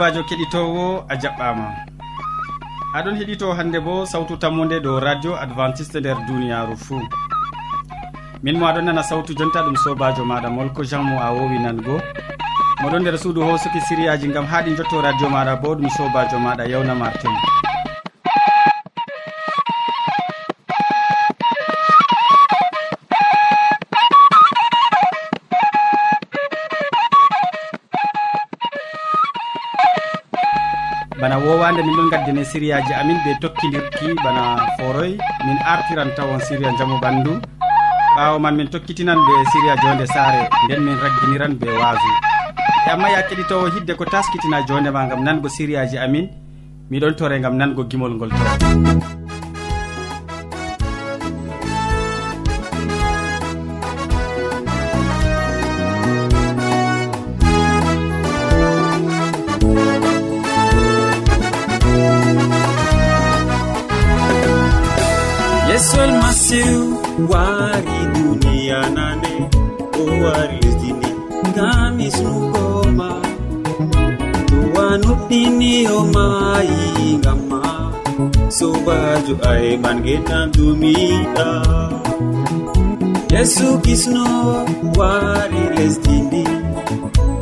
sobajo keɗitowo a jaɓɓama. Aɗon heɗito hande bo sawtu tammude dow radio adventiste nder duniyaru fuu. Min mo aɗon nana sawtu jonta ɗum sobajo maɗa molko jean mo a wowi nango. Moɗon nder suudu hosuki siriyaji gam haɗi jotto radio maɗa bo ɗum sobajo maɗa yewna martin hannde min ɗon gaddine sériyaji amin ɓe tokkidirki bana foroy. Min artiran tawon séria jaamu ɓandu. Ɓawo man min tokkitinan ɓe séria jonde saare nden min ragginiran ɓe waasu. E amma ya keɗitowo hidde ko taskitina jondema gam nango sériyaji amin miɗon tore gam nango gimol ngol to genandumiɗa yesu kisno wari lesdindi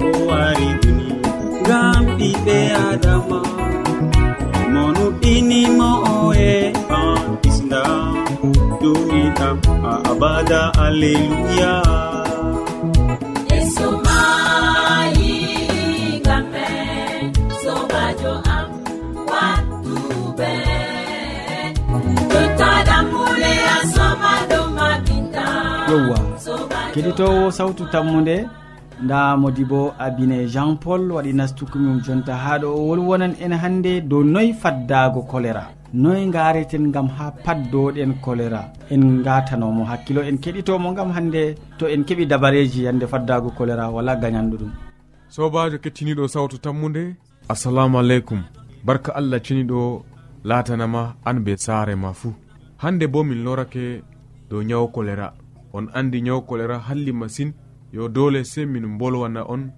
o wari duni ngam ɓiɓe adama. Monuɗɗinimo oe an kisdam dumiɗam a abada alleluya. keɗitowo sawtu tammude nda modi bo abine jean paul waɗi nastukumum jonta ha ɗo o wolwonan en hannde dow noyi faddago choléra noyi gareten gam ha paddoɗen choléra en gatanomo hakkilo en keɗitomo gam hannde to en keeɓi dabareji yande faddago choléra wala gañanɗo ɗum. Sobajo kettiniɗo sawtu tammude assalamu aleykum. Barka allah ceniɗo latanama an be saare ma fuu. Hande bo min lorake dow ñawo choléra on andi nyaw choléra halli masine yo dole sey min bolwana on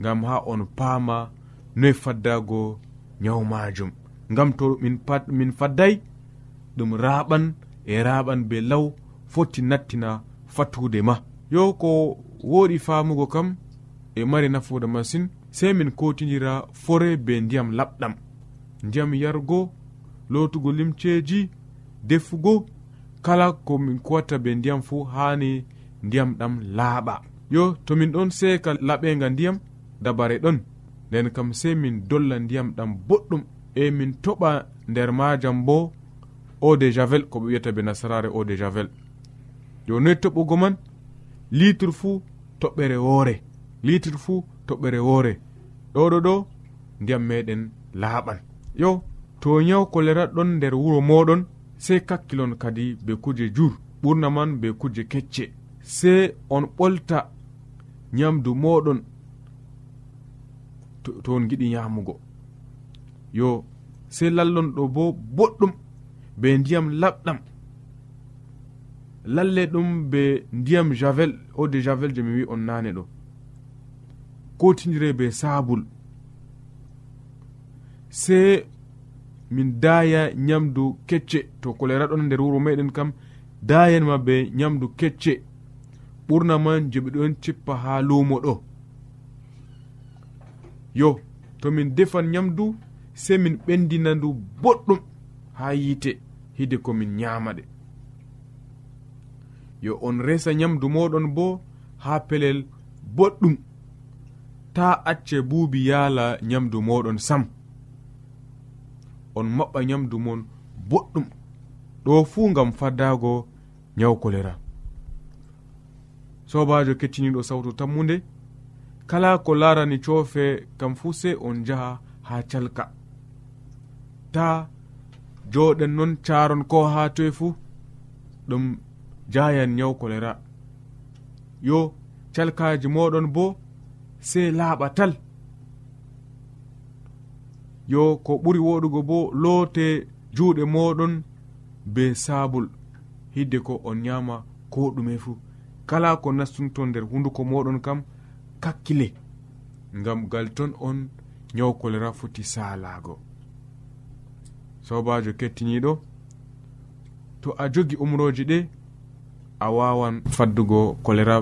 gam ha on paama noy faddago nyawu majum gam to min, pad, min fadday ɗum raɓan e raɓan be law foti nattina fattude ma. Yo ko woɗi famugo kam e mari nafude masine sey min kotidira fore be ndiyam laɓɗam. Ndiyam yargo lotugo limceji defugo kala ko min kuwatta be ndiyam fuu hani ndiyam ɗam laaɓa. Yo to min ɗon seeka laɓega ndiyam dabare ɗon. Nden kam sei min dolla ndiyam ɗam boɗɗum. E min toɓa nder majam bo eau de javel ko ɓe wiyata be nasarare eau de javel. Yo noyi toɓugo man litre fuu toɓɓere woore. Litre fuu toɓɓere woore. Ɗoɗo ɗo ndiyam meɗen laaɓan. Yo to nyaw kolera ɗon nder wuro moɗon sey kakkilon kadi be kuje jur ɓurna man be kuje kecce. Sey on ɓolta nyamdu moɗon to on giɗi yamugo yo sey lallon ɗo bo boɗɗum be ndiyam laɓɗam. Lalle ɗum be ndiyam javel o de javel je mi wi on nane ɗo. Kotidire be sabul. Sey min daya ñamdu kecce. To choléra ɗon nder wuro meɗen kam dayanma be ñamdu kecce. Ɓurna man je ɓe ɗon cippa ha lumo ɗo. Yo to min defan ñamdu sei min ɓendina ndu boɗɗum ha yite hide komin ñama yo on resa ñamdu moɗon bo ha pelel boɗɗum. Ta acce buubi yaala ñamdu moɗon sam. on maɓɓa nyamdu mon boɗɗum. Ɗo fuu gam faddago nyawu kolera. Sobajo kettiniɗo sawtu tammude kala ko larani cofe kam fuu sey on jaha ha calka. Ta joɗen non caron ko ha toye fuu ɗum jayan nyawu kolera. Yo calkaji moɗon bo sey laaɓa tal. yo ko ɓuri woɗugo bo loote juuɗe moɗon be sabul hidde ko on nyama ko ɗume fuu kala ko nastunto nder hunduko moɗon kam kakkile. Ngam gal ton on nyaw kolera foti salago sobajo kettiniɗo to a jogi umroji ɗe a wawan faddugo kolera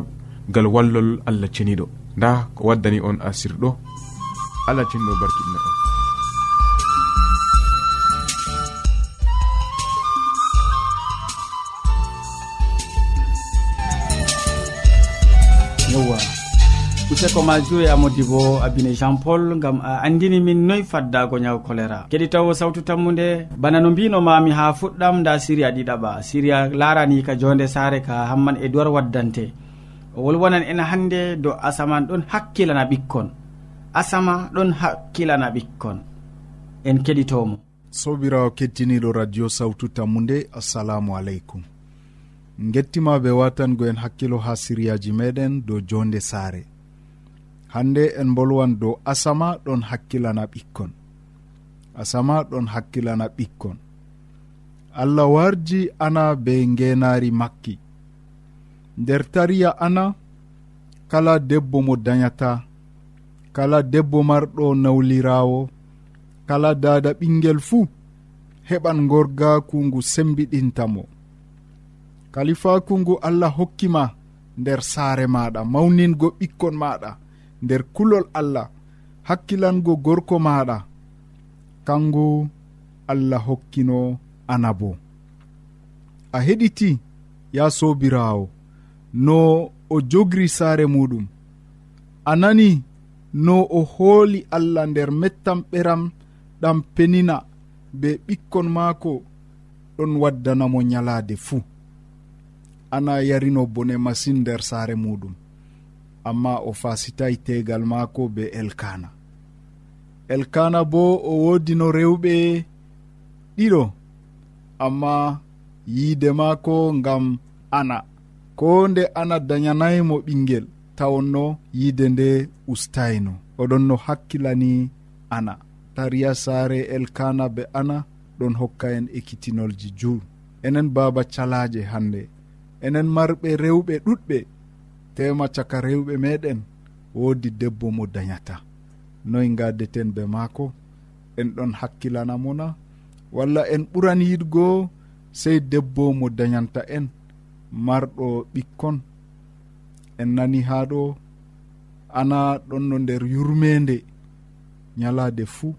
gal wallol allah ceniɗo nda ko waddani on asirɗo allah ceniɗo barkiɗina on. useko ma juwe amodi bo abine jean paul gam a andini min noyi faddago nyaw choléra keɗitawo sawtu tammude bana no mbinomami ha fuɗɗam da siria ɗiɗaɓa siria larani ka jonde sare ka hamman e dowar waddante. O wolwonan en hande do asaman ɗon hakkilana ɓikkon. Asama ɗon hakkilana ɓikkon. En keɗitomo sobirawo kettiniɗo radio sawtu tammude assalamu aleykum. Gettima ɓe watangoen hakkilo ha siriyaji meɗen dow jonde saare. hande en bolwan dow asama ɗon hakkilana ɓikkon. Asama ɗon hakkilana ɓikkon. Allah warji ana be ngenari makki. Nder tariya ana kala debbo mo dayata kala debbo marɗo nawlirawo kala dada ɓingel fuu heɓan gorgaku ngu sembiɗintamo kalifaku ngu allah hokkima nder saare maɗa mawningo ɓikkon maɗa. nder kulol allah hakkilango gorko maɗa. Kango allah hokkino ana bo a heɗiti ya sobirawo no o jogri saare muɗum. A nani no o hooli allah nder mettam ɓeram ɗam penina be ɓikkon maako ɗon waddanamo nyalaade fuu. Ana yarino bone masin nder saare muɗum. amma o fasitayi tegal maako be elkana. Elkana bo o wodino rewɓe ɗiɗo amma yiide maako ngam ana. Ko nde ana dañanaymo ɓingel tawonno yiide nde ustayno oɗon no hakkilani ana. Tariya saare elkana be ana ɗon hokka en ekkitinolji juu enen baaba calaje hande enen marɓe rewɓe ɗuɗɓe tema caka rewɓe meɗen woodi debbo mo dañata noy gadeten be maako en ɗon hakkilanamona walla en ɓuran yiɗgo sey debbo mo dañanta en marɗo ɓikkon. En nani haa ɗo ana ɗon no nder yurmende ñalaade fuu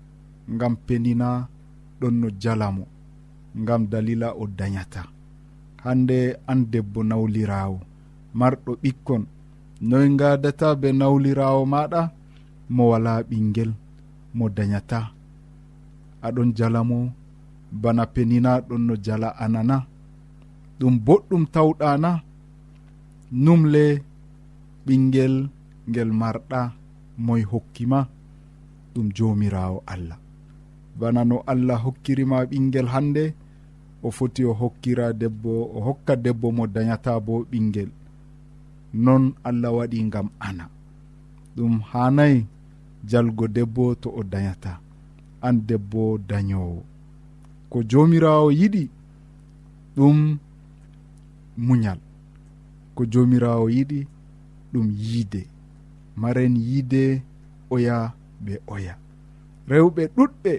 ngam penina ɗon no jalamo ngam dalila o dañata hande an debbo nawlirawo marɗo ɓikkon. Noy gadata be nawlirawo maɗa mo wala ɓinguel mo dañata aɗon jalamo bana penina ɗon no jala anana. Ɗum boɗɗum tawɗana numle ɓinguel ngel marɗa moy hokkima ɗum jomirawo allah. Bana no allah hokkirima ɓinguel hande o foti o hokkira debbo o hokka debbo mo dañata bo ɓinguel non allah waɗi gam ana. Ɗum hanayi jalgo debbo to o dayata an debbo dayowo ko jomirawo yiɗi ɗum muñal. Ko jomirawo yiɗi ɗum yiide. Maren yiide oya ɓe oya. Rewɓe ɗuɗɓe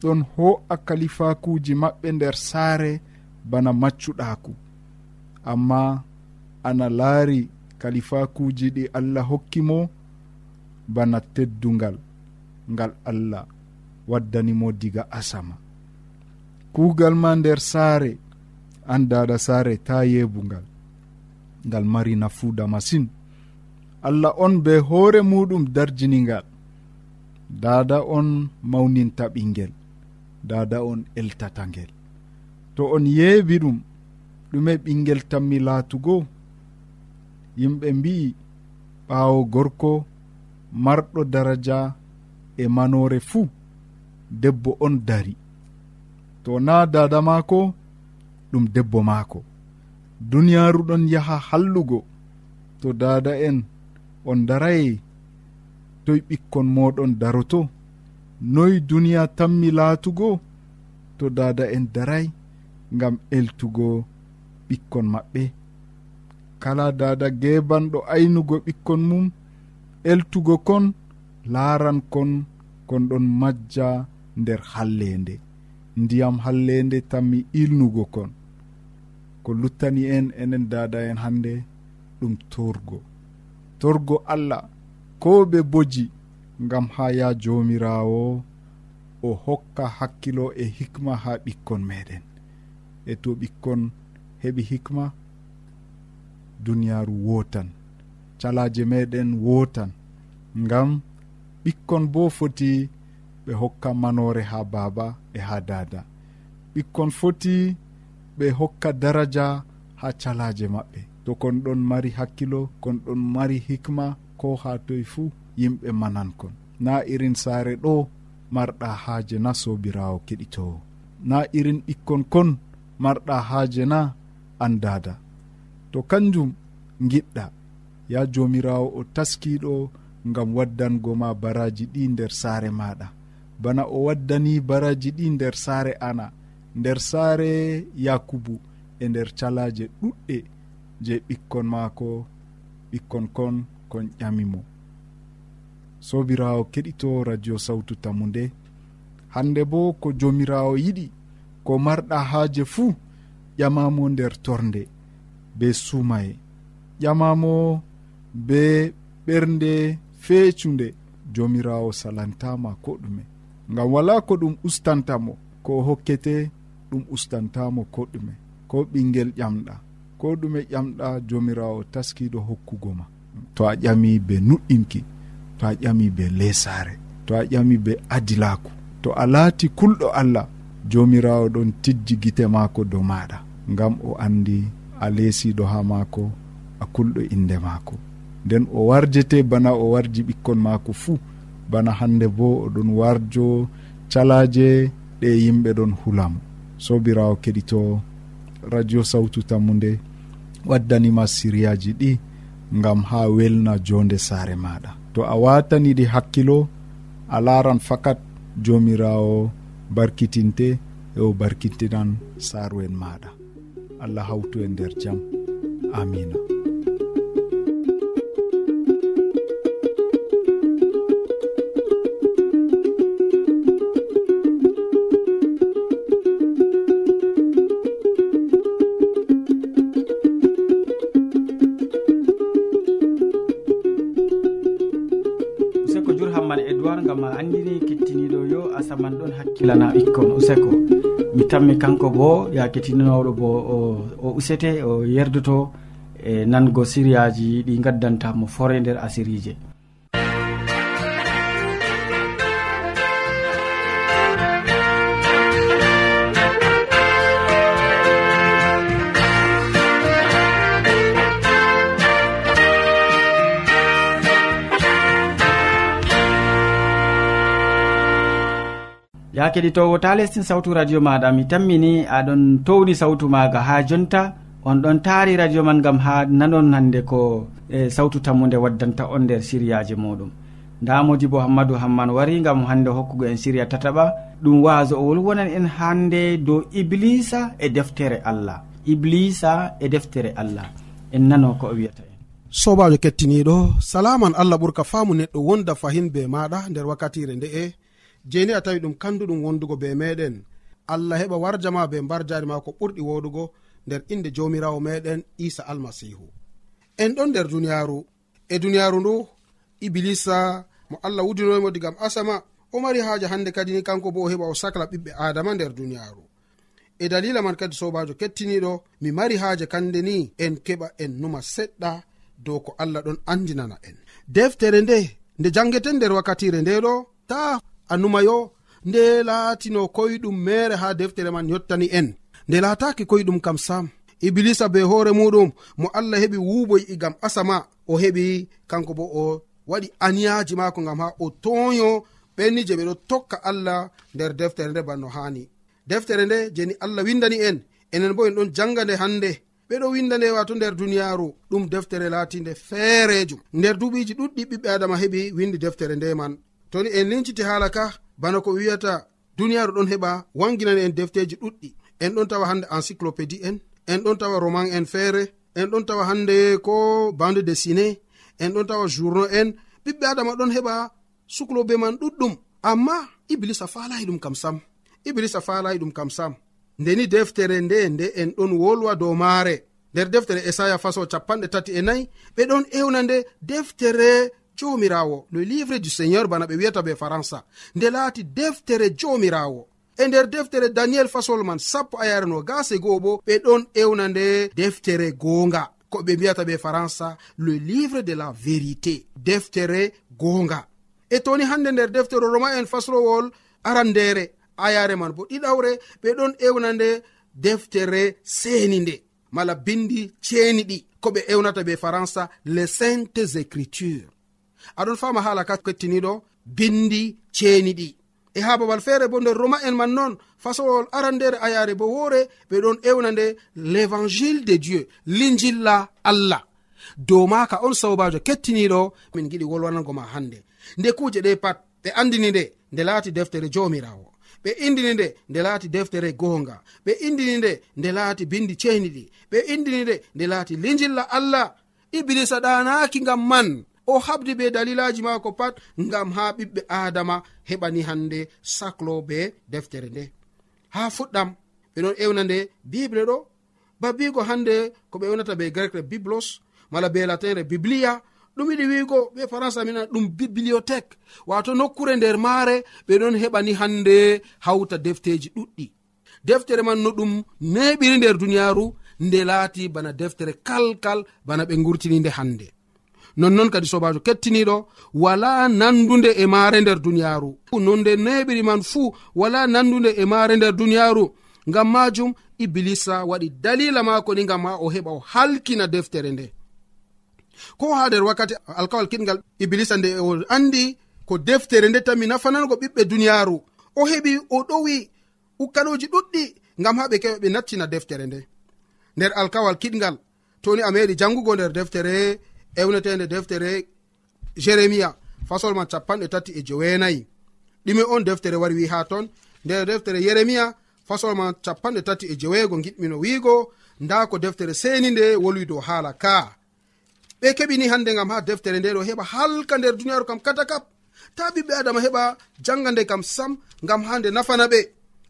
ɗon ho'a kalifakuji maɓɓe nder saare bana maccuɗaku amma ana laari kalifakuji ɗi allah hokkimo bana teddungal ngal allah waddanimo diga asama. Kuugal ma nder saare an dada saare ta yeebungal ngal mari nafuuda masin. Allah on be hoore muɗum darjiningal dada on mawninta ɓingel dada on eltata ngel to on yeebi ɗum ɗume ɓingel tanmi laatugo yimɓe mbi'i ɓaawo gorko marɗo daraja e manore fuu debbo on dari. To na dada maako ɗum debbo maako. Duniyaaru ɗon yaha hallugo to dada en on daraye toye ɓikkon moɗon daroto. Noyi duniya tammi laatugo to dada en daray ngam eltugo ɓikkon maɓɓe. kala dada gebanɗo aynugo ɓikkon mum eltugo kon laaran kon kon ɗon majja nder hallende. Ndiyam hallende tanmi ilnugo kon. Ko luttani en enen dada en hande ɗum torgo. Torgo allah ko ɓe boji ngam ha ya jomirawo o hokka hakkilo e hikma ha ɓikkon meɗen. E to ɓikkon heɓi hikma duniyaaru wootan. Calaaje meɗen wootan. Ngam ɓikkon bo foti ɓe hokka manore ha baaba e ha dada ɓikkon foti ɓe hokka daraja ha calaje maɓɓe. To kon ɗon mari hakkilo kon ɗon mari hikma ko ha toye fuu yimɓe manankon na irin saare ɗo marɗa haaje na sobirawo keɗitowo na irin ɓikkon kon marɗa haaje na an dada to kanjum giɗɗa ya jomirawo o taskiɗo gam waddango ma baraji ɗi nder saare maɗa. Bana o waddani baraji ɗi nder saare ana nder saare yakubu e nder calaje ɗuɗɗe je ɓikkon maako ɓikkon kon kon ƴamimo sobirawo keɗito radio sawtu tammu nde hande bo ko jomirawo yiɗi ko marɗa haaje fuu ƴamamo nder torde. be sumaye ƴamamo be ɓernde feecunde jomirawo salantama ko ɗume. Gam wala ko ɗum ustantamo ko hokkete ɗum ustantamo ko ɗume ko ɓinguel ƴamɗa ko ɗume ƴamɗa jomirawo taskiɗo hokkugo ma. To a ƴami be nuɗɗinki to a ƴami be lesare to a ƴami be adilaku to a laati kulɗo allah jomirawo ɗon tijji gite maako dow maɗa gam o andi a leesiɗo ha maako a kulɗo inde maako. Nden o warjete bana o warji ɓikkon maako fuu bana hande bo oɗon warjo calaje ɗe yimɓe ɗon hulamo sobirawo keɗito radio sawtu tammu nde waddanima siriyaji ɗi gam ha welna jonde saare maɗa to a wataniɗi hakkilo a laran fakat jomirawo barkitinte e o barkitinan saaru en maɗa allah hawtu e nder jaam amina. Useko jurhamman edoir gam a andini kettiniɗo yo asaman ɗon hakkilana ɓikkon useko. mi tammi kanko bo ya kettinoɗo bo o usete o yerdoto e nango siriyaji ɗi gaddantamo fore nder asirije. ya keɗitowo ta lestin sawtu radio maɗa mi tammini aɗon towni sawtu maga ha jonta on ɗon taari radio man gam ha nanon hande ko e sawtu tammude waddanta on nder siriyaji muɗum. Nda modi bo hammadou hamman wari gam hande hokkugo en siriya tataɓa ɗum waso wasowol wonan en hande dow iblisa e deftere allah. Iblisa e deftere allah. En nano ko o wiyata en. Sobajo kettiniɗo salaman allah ɓurka faamu neɗɗo wonda fahin be maɗa nder wakkatire nde'e jeni a tawi ɗum kanduɗum wondugo be meɗen. Allah heɓa warjama be mbarjari ma ko ɓurɗi woɗugo nder inde jomirawo meɗen isa almasihu en ɗon nder duniyaru e duniyaru ndu iblisa mo allah wudinoymo digam asama o mari haaje hande kadi ni kanko bo o heɓa o sahla ɓiɓɓe adama nder duniyaru e dalila man kadi sobajo kettiniɗo mi mari haaje kande ni en keɓa en numa seɗɗa dow ko allah ɗon andinana en. Deftere nde nde jangeten nder wakkatire nde ɗo ta annuma yo nde laatino koyɗum mere ha deftere man yottani en. Nde laataki koyɗum kam sam iblisa be hoore muɗum mo allah heɓi wuuboy igam asama o heɓi kanko bo o waɗi aniyaji maako gam ha o toyo ɓenni je ɓeɗo tokka allah nder deftere nde banno hani deftere nde jeni allah windani en enen bo en ɗon janga nde hande ɓeɗo winda nde wato nder duniyaru ɗum deftere latinde feerejum nder duɓiji ɗuɗɗi ɓiɓɓe adama heɓi windi deftere nde man. toni en linciti haala ka bana ko wiyata duniyaaru ɗon heɓa wanginani en defteji ɗuɗɗi. En ɗon tawa hande encyclopédie en en ɗon tawa roman en feere en ɗon tawa hande ko bande dessiné en ɗon tawa journaux en. Ɓiɓɓe adama ɗon heɓa suklobe man ɗuɗɗum amma iblisa faalayi ɗum kam sam. Iblisa faalayi ɗum kam sam. Ndeni deftere nde nde en ɗon wolwa dow maare. Nder deftere esaya faso capanɗe tati e nayi ɓe ɗon ewna nde deftere jomirawo le livre du seigneur bana ɓe wiyata be faransa. Nde laati deftere jomirawo. E nder deftere daniel fasol man sappo a yare no gase goo bo ɓe ɗon ewna nde deftere goonga. Ko ɓe mbiyata ɓe faransa le livre de la vérité deftere goonga. E toni hande nder deftere roma en faslowol arandere ayare man bo ɗiɗawre ɓe ɗon ewna nde deftere seni nde mala bindi ceeni ɗi ko ɓe ewnata ɓe faransa les saintes écritures. aɗon fama hala ka kettiniɗo bindi ceeni ɗi e ha babal feere bo nder roma en man noon fasowol arandere ayare bo woore ɓe ɗon ewna nde l'évangile de dieu linjilla allah. Dow maka on sobajo kettiniɗo min giɗi wolwanango ma hande nde kuje ɗe pat ɓe andini nde nde laati deftere jomirawo ɓe indini nde nde laati deftere goonga. Ɓe indini nde nde laati bindi cehniɗi ɓe indini nde nde laati linjilla allah. Iblisa ɗanaki ngam man. o habdi be dalilaji maako pat ngam ha ɓiɓɓe adama heɓani hande saclo be deftere nde. Ha fuɗɗam ɓe ɗon ewna nde bible ɗo ba bigo hande ko ɓe ewnata be grecre biblos mala be latinre biblia ɗum yiɗi wiigo ɓe françai mina ɗum bibliothèque wato nokkure nder maare ɓe ɗon heɓani hande hawta defteji ɗuɗɗi. Deftere man no ɗum neɓiri nder duniyaaru nde laati bana deftere kalkal bana ɓe gurtini nde hande nonnon kadi sobajo kettiniɗo wala nandude e maare nder duniyaru. Nonde neɓiri man fuu wala nandude e maare nder duniyaru. Ngam majum iblisa waɗi dalila mako ni ngam ha o heɓa o halkina deftere nde. Ko ha nder wakkati alkawal kiɗgal iblisa nde o andi ko deftere nde tanmi nafanango ɓiɓɓe duniyaru. O heɓi o ɗowi ukkaɗoji ɗuɗɗi ngam ha ɓe keɓa ɓe nattina deftere nde. Nder alkawal kiɗgal toni a meɗi jangugo nder deftere ewnetede deftere jeremia fasol ma capanɗe tati e jowenayi. Ɗume on deftere wari wi ha ton. Nder deftere yeremia fasol ma capanɗe tati e jeweego giɗmino wiigo nda ko deftere seni nde wolwi dow haala ka. Ɓe keɓini hande gam ha deftere nde ɗo heɓa halka nder duniyaru kam kata kap ta ɓiɓɓe adama heɓa janga nde kam sam gam ha nde nafana ɓe.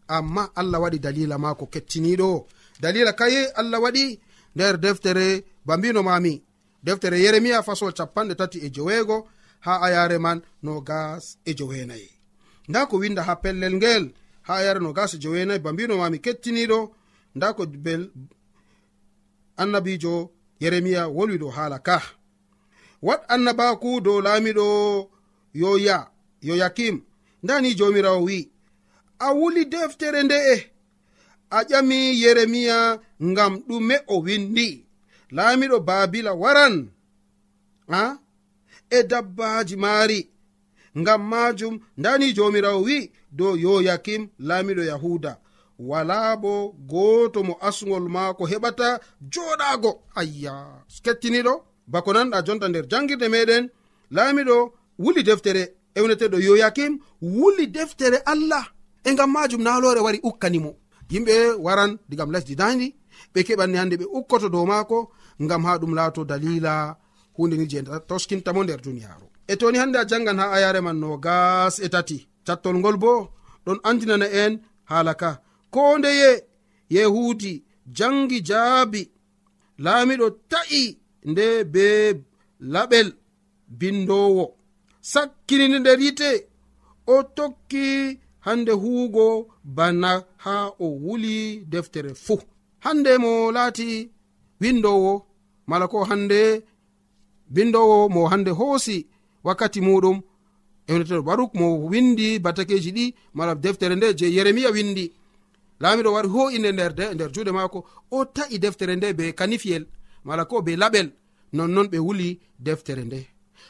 Amma allah waɗi dalila maako kettiniɗo dalila kaye allah waɗi nder deftere bambino mami deftere yeremiya fasol capanɗe tati e joweego ha ayare man no gas e joweenayi nda ko winda ha pellel ngel ha ayare no gas e joweenayi ba mbinomami kettiniɗo. Nda ko bel annabijo yeremiya wolwi dow haala ka. Wat annabaku dow laamiɗo yoya yoyakim ndani jomirawo wi a wuli deftere nde'e a ƴami yeremiya ngam ɗume o windi. laamiɗo babila waran a? E dabbaji maari ngam majum ndani jomirawo wi dow yoyakim laamiɗo yahuda wala bo gooto mo asgol maako heɓata joɗago ayya kettiniɗo bako nanɗa jonta nder jangirde meɗen laamiɗo wuli deftere ewneteɗo yoyakim wuli deftere allah. E ngam majum nalore wari ukkanimo yimɓe waran digam lesdi dandi ɓe keɓanni hande ɓe ukkoto dow maako ngam ha ɗum laato dalila hunde ni je toskintamo nder duniyaaru. E toni hannde a jangan ha ayare man no gas e tati cattol ngol bo ɗon andinana en haala ka. Ko ndeye yehuudi jangi jaabi laamiɗo ta'i nde be laɓel bindowo sakkinini nder yite o tokki hande huugo bana ha o wuli deftere fuu. Hande mo laati windowo mala ko hande bindowo mo hande hoosi wakkati muɗum. Ewneteɗo baruk mo windi batakeji ɗi mala deftere nde je yeremiya windi. Laamiɗo wari ho'inde nder de nder juuɗe maako o ta'i deftere nde be kanifiyel mala ko be laɓel. Nonnon ɓe wuli deftere nde.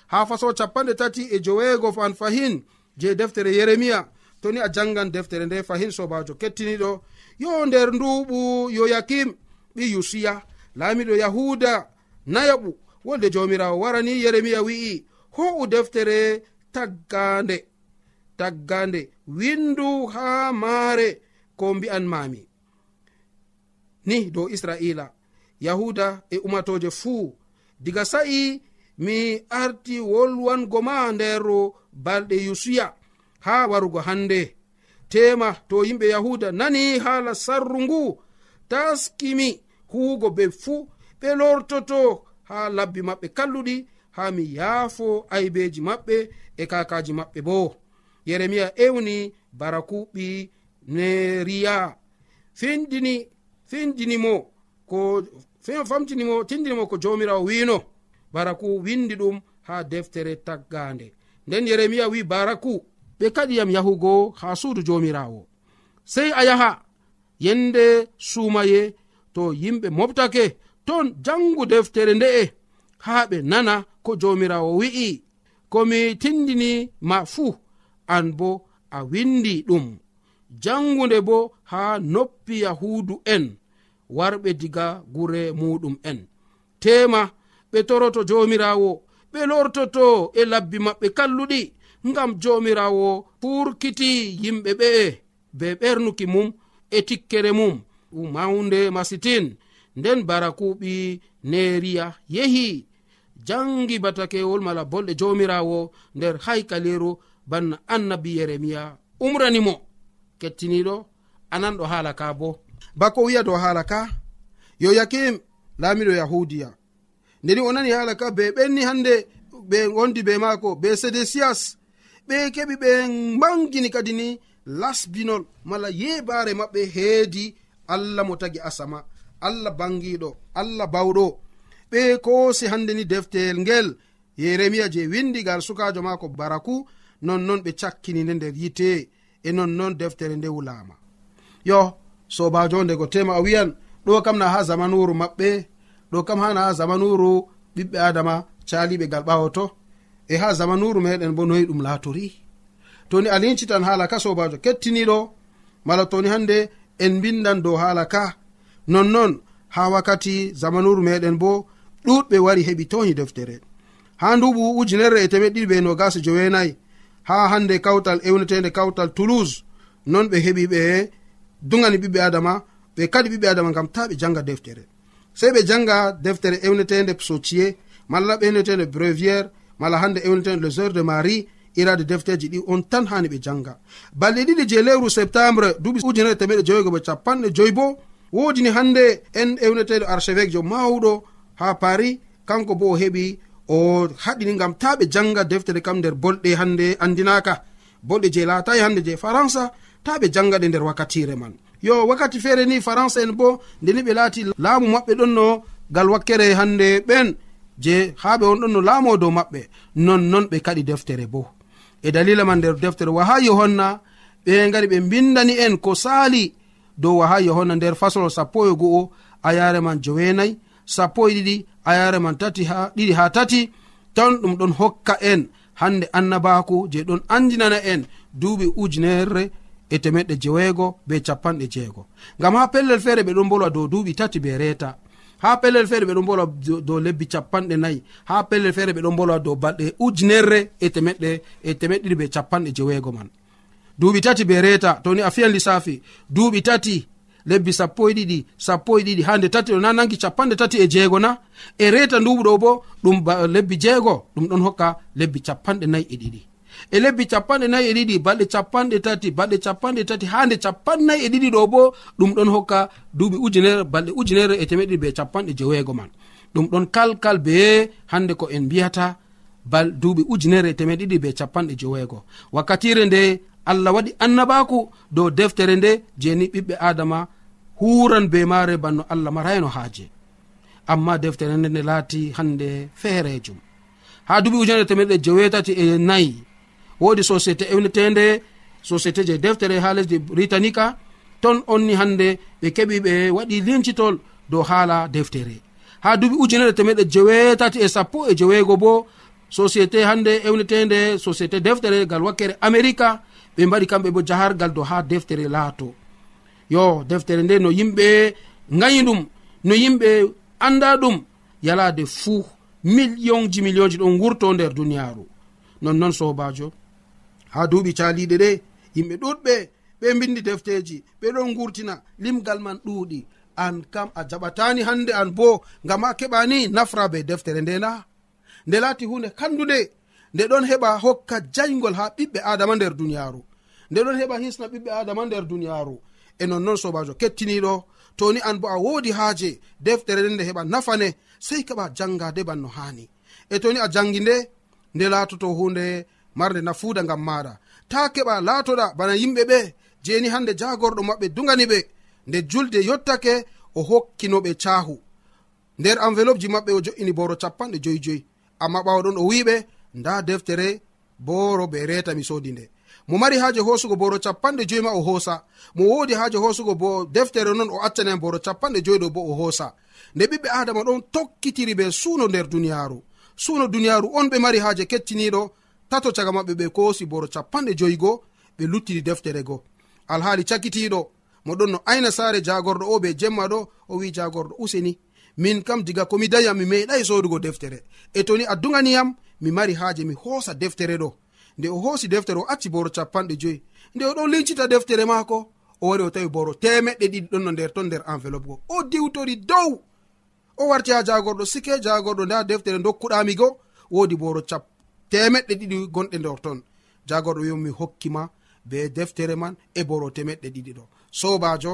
Ha faso capanɗe tati e joweego fan fahin je deftere yeremiya toni a jangan deftere nde fahin sobajo kettiniɗo. Yo nder nduɓu yoyakim ɓi yusiya laamiɗo yahuda nayaɓu wonde jawmirawo warani yeremiya wi'i ho'u deftere taggande taggande windu ha maare ko mbi'an mami ni dow israila yahuda e umatoje fuu diga sa'i mi arti wolwango ma nder balɗe yusuya ha warugo hande tema to yimɓe yahuda nani haala sarru ngu taskimi. huugo be fuu ɓe lortoto ha labbi maɓɓe kalluɗi ha mi yaafo aybeji maɓɓe e kakaji maɓɓe bo yeremiya ewni barakuɓi neriya. Findini findinimo ko famtinimo tindinimo ko jomirawo wino baraku windi ɗum ha deftere taggande nden yeremiya wi baraku ɓe kadiyam yahugo ha suudu jomirawo sey a yaha yende sumaye to yimɓe moftake ton jangu deftere nde'e haa ɓe nana ko jomirawo wi'i. Komi tindini ma fuu an bo a windi ɗum. Jangunde bo haa noppi yahudu en warɓe diga gure muɗum en. Tema ɓe toroto jomirawo ɓe lortoto e labbi maɓɓe kalluɗi ngam jomirawo furkiti yimɓe ɓe'e be ɓernuki mum e tikkere mum. mawnde masitin. Nden barakuɓi neriya yehi. Jangi batakewol mala bolɗe jomirawo nder haykaliru banna annabi yeremiya. Umranimo. Kettiniɗo ananɗo haala ka bo. Bako wiya dow haala ka yo yakim laamiɗo yahudiya ndeni o nani haala ka be ɓenni hande ɓe gondi be maako be sedesias? Ɓe keɓi ɓe mangini kadi ni lasbinol mala yebare maɓɓe heedi allah mo tagi asama allah bangiɗo allah bawɗo. Ɓe koosi hande ni defteyel ngel yeremiya je windigal sukajo maako baraku nonnon ɓe cakkini nde nder yite e nonnon deftere nde wulama yo sobajo ndego tema a wiyan ɗo kam na ha zamanuru maɓɓe ɗo kam hana ha zamanuru ɓiɓɓe adama caliɓe gal ɓawoto e ha zamanuru meɗen bo noyi ɗum latori toni alincitan lincitan haala ka sobajo kettiniɗo mala toni hande en bindan dow haala ka. Nonnon ha wakkati zamanuru meɗen bo ɗuɗɓe wari heɓi towni deftere. Ha nduɓu ujunerre e temeɗ ɗiɗi ɓe nogasa jowenayi. Ha hande kawtal ewnetede kawtal toulouse non ɓe heɓi ɓe dugani ɓiɓɓe adama ɓe kadi ɓiɓɓe adama gam ta ɓe janga deftere. Sei ɓe janga deftere ewnetede sotie malla ɓe ewnetede breviére mala hande ewnetede les heures de marie irade defteji ɗi on tan hani ɓe janga. Balɗe ɗiɗi je lewru septembre duuɓi ujunere temeɗe joygo ɓe capanɗe joyi bo wodini hande en ewneteɗo archevêque jo mawɗo ha paris kanko bo o heɓi o haɗini gam ta ɓe janga deftere kam nder bolɗe hande andinaka. Bolɗe je laatayi hande je faransa ta ɓe janga ɗe nder wakkatire man. Yo wakkati feere ni faransa en bo ndeni ɓe laati laamu maɓɓe ɗon no gal wakkere hande ɓen je ha ɓe on ɗon no laamo dow maɓɓe. Nonnon ɓe kaɗi deftere bo. e dalila man nder deftere waha yohanna ɓe gari ɓe bindani en ko sali dow waha yohanna nder fasolo sappo e go'o a yare man jowenayi sappo e ɗiɗi a yare man tati ha ɗiɗi ha tati ton ɗum ɗon hokka en hande annabaku je ɗon andinana en duuɓi ujunerre e temeɗɗe jeweego be capanɗe jeego. Ngam ha pellel feere ɓe ɗon bolwa dow duuɓi tati be reeta. ha pellel feere ɓeɗo mbolwa dow lebbi capanɗe nayi ha pellel feere ɓeɗo mbolwa dow balɗe ujunerre e temeɗɗe e temeɗɗiɗi ɓe capanɗe jeweego man. Duuɓi tati be reeta toni a fiyan lissafi duuɓi tati lebbi sappo e ɗiɗi sappo e ɗiɗi. Ha nde tati ɗo na nangi capanɗe tati e jeego na e reeta nduɓu ɗo bo ɗum lebbi jeego ɗum ɗon hokka lebbi capanɗe nayi e ɗiɗi. e lebbi capanɗe nayi e ɗiɗi balɗe capanɗe tati balɗe capanɗe tati ha nde capannayi e ɗiɗi ɗo bo ɗum ɗon hokka duuɓi ujunere balɗe ujunere e temeɗiɗi be capanɗe jeweego man. Ɗum ɗon kalkal be hande ko en mbiyata bal duuɓi ujunere e temeɗiɗi be capanɗe jeweego wakkatire nde allah waɗi annabaku dow deftere nde jeni ɓiɓɓe adama huran be mare banno allah marayno haaje. Amma deftere nde nde laati hande feerejum ha duuɓi ujunere temeɗɗe jewetati e, e nayi wodi société ewnetende société je deftere ha lesdi britannica. Ton onni hande ɓe keɓi ɓe waɗi lincitol dow haala deftere. Ha duuɓi ujunere temeɗe jewetati e sappo e jeweego bo société hande ewnetende société deftere gal wakkere america ɓe mbaɗi kamɓe bo jahargal dow ha deftere laato. Yo deftere nde no yimɓe gayi ɗum no yimɓe anda ɗum yalade fuu millionji millionji ɗon wurto nder duniyaaru. Nonnoon sobajo. ha duuɓi caliɗe ɗe yimɓe ɗuɗɓe ɓe bindi defteji ɓe ɗon gurtina limgal man ɗuuɗi. An kam a jaɓatani hande an bo ngam a keɓani nafra be deftere ndena nde laati hunde kandude nde ɗon heɓa hokka jaygol ha ɓiɓɓe adama nder duniyaru nde ɗon heɓa hisna ɓiɓɓe adama nder duniyaru e nonnoon sobajo kettiniɗo toni an bo a wodi haaje deftere nde nde heɓa nafane sei keɓa jangade ban no hani e toni a jangi nde nde laatoto hunde marde nafuuda ngam maɗa ta keɓa laatoɗa bana yimɓe ɓe jeni hande jagorɗo maɓɓe dugani ɓe nde julde yottake o hokkinoɓe caahu. Nder envelope ji maɓɓe o jo'ini boro capanɗe joyi joyi amma ɓawaɗon o wiɓe nda deftere boro be reta mi sodi nde. Mo mari haaje hosugo boro capanɗe joyi ma o hoosa. Mo wodi haaje hosugo bo deftere non o accanan boro capanɗe joyi ɗo bo o hoosa. Nde ɓiɓɓe adama ɗon tokkitiri ɓe suuno nder duniyaaru. Suuno duniyaaru on ɓe mari haaje kettiniɗo tato caga maɓɓe ɓe kosi boro capanɗe joyigo ɓe luttidi deftere go. Alhaali cakitiɗo moɗon no ayna saare jagorɗo o ɓe jemma ɗo o wi jagorɗo useni. Min kam diga komi dayam mi meeɗai sodugo deftere. E toni adduganiyam mi mari haaje mi hoosa deftere ɗo. Nde o hoosi deftere o acci boro capanɗe joyi. Nde o ɗon lincita deftere maako o wari o tawi boro temeɗɗe ɗiɗi ɗon no nder ton nder enveloppe go. O diwtori dow! O warti ha jagorɗo sike jagorɗo nda deftere dokkuɗami go woodi boro cap temeɗɗe ɗiɗi gonɗe nder ton. Jagoɗo wi mi hokkima be deftere man e boro temeɗɗe ɗiɗi ɗo. Sobajo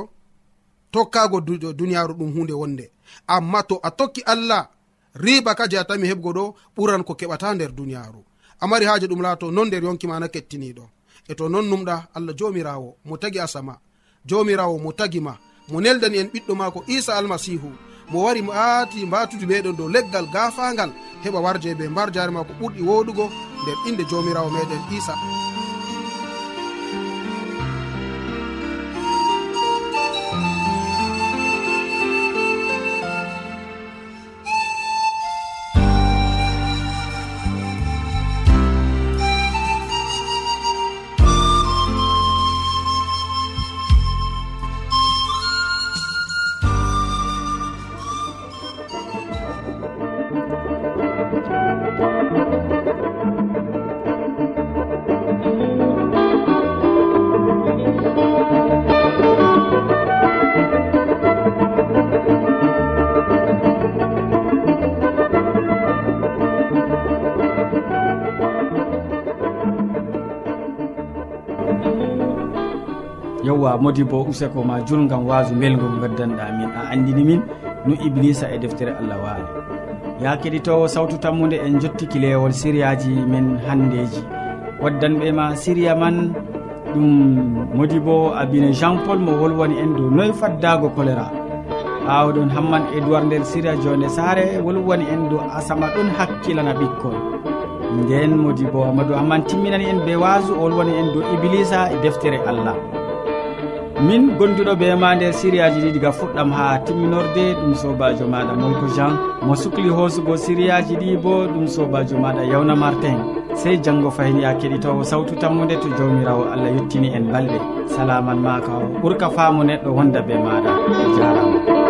tokkago duniyaru ɗum hunde wonde. Amma to a tokki allah riba ka je a tami heɓgo ɗo ɓuran ko keɓata nder duniyaru. Amari haji ɗum laato non nder yonkimana kettiniɗo e to non numɗa allah jomirawo mo tagi asama. Jomirawo mo tagima mo neldani en ɓiɗɗo maako isa almasihu. mo wari mo aati mbatude ɓeɗon dow leggal gafangal heɓa warje be mbar jare ma ko ɓurɗi woɗugo nder inde jomirawo meɗen isa modi bo useko ma julgam wasu welgol gaddanɗa min a andini min no iblisa e deftere allah waali. Ya keɗitowo sawtu tammude en jottiki lewol siriyaji men handeji waddanɓe ma siriya man ɗum modi bo abine jean paul mo wolwani en dow noyi faddago choléra. Awɗon hamman edoird nder siriya jonde sare wolwani en dow asama ɗon hakkilana ɓikkol nden modi bo amadou hamman timminani en be wasu o wolwani en dow iblisa e deftere allah. min gonduɗo be ma nder sériyaji ɗi diga fuɗɗam ha timminorde ɗum sobajo maɗa molko jean. Mo sukli hoosugo sériyaji ɗi bo ɗum sobajo maɗa yawna martin. Sey janggo fayni ya keɗitowo sawtu tammude to jawmirawo allah yettini en balɗe. Salaman ma ka ɓurka faamu neɗɗo wonda be maɗa. Jarama.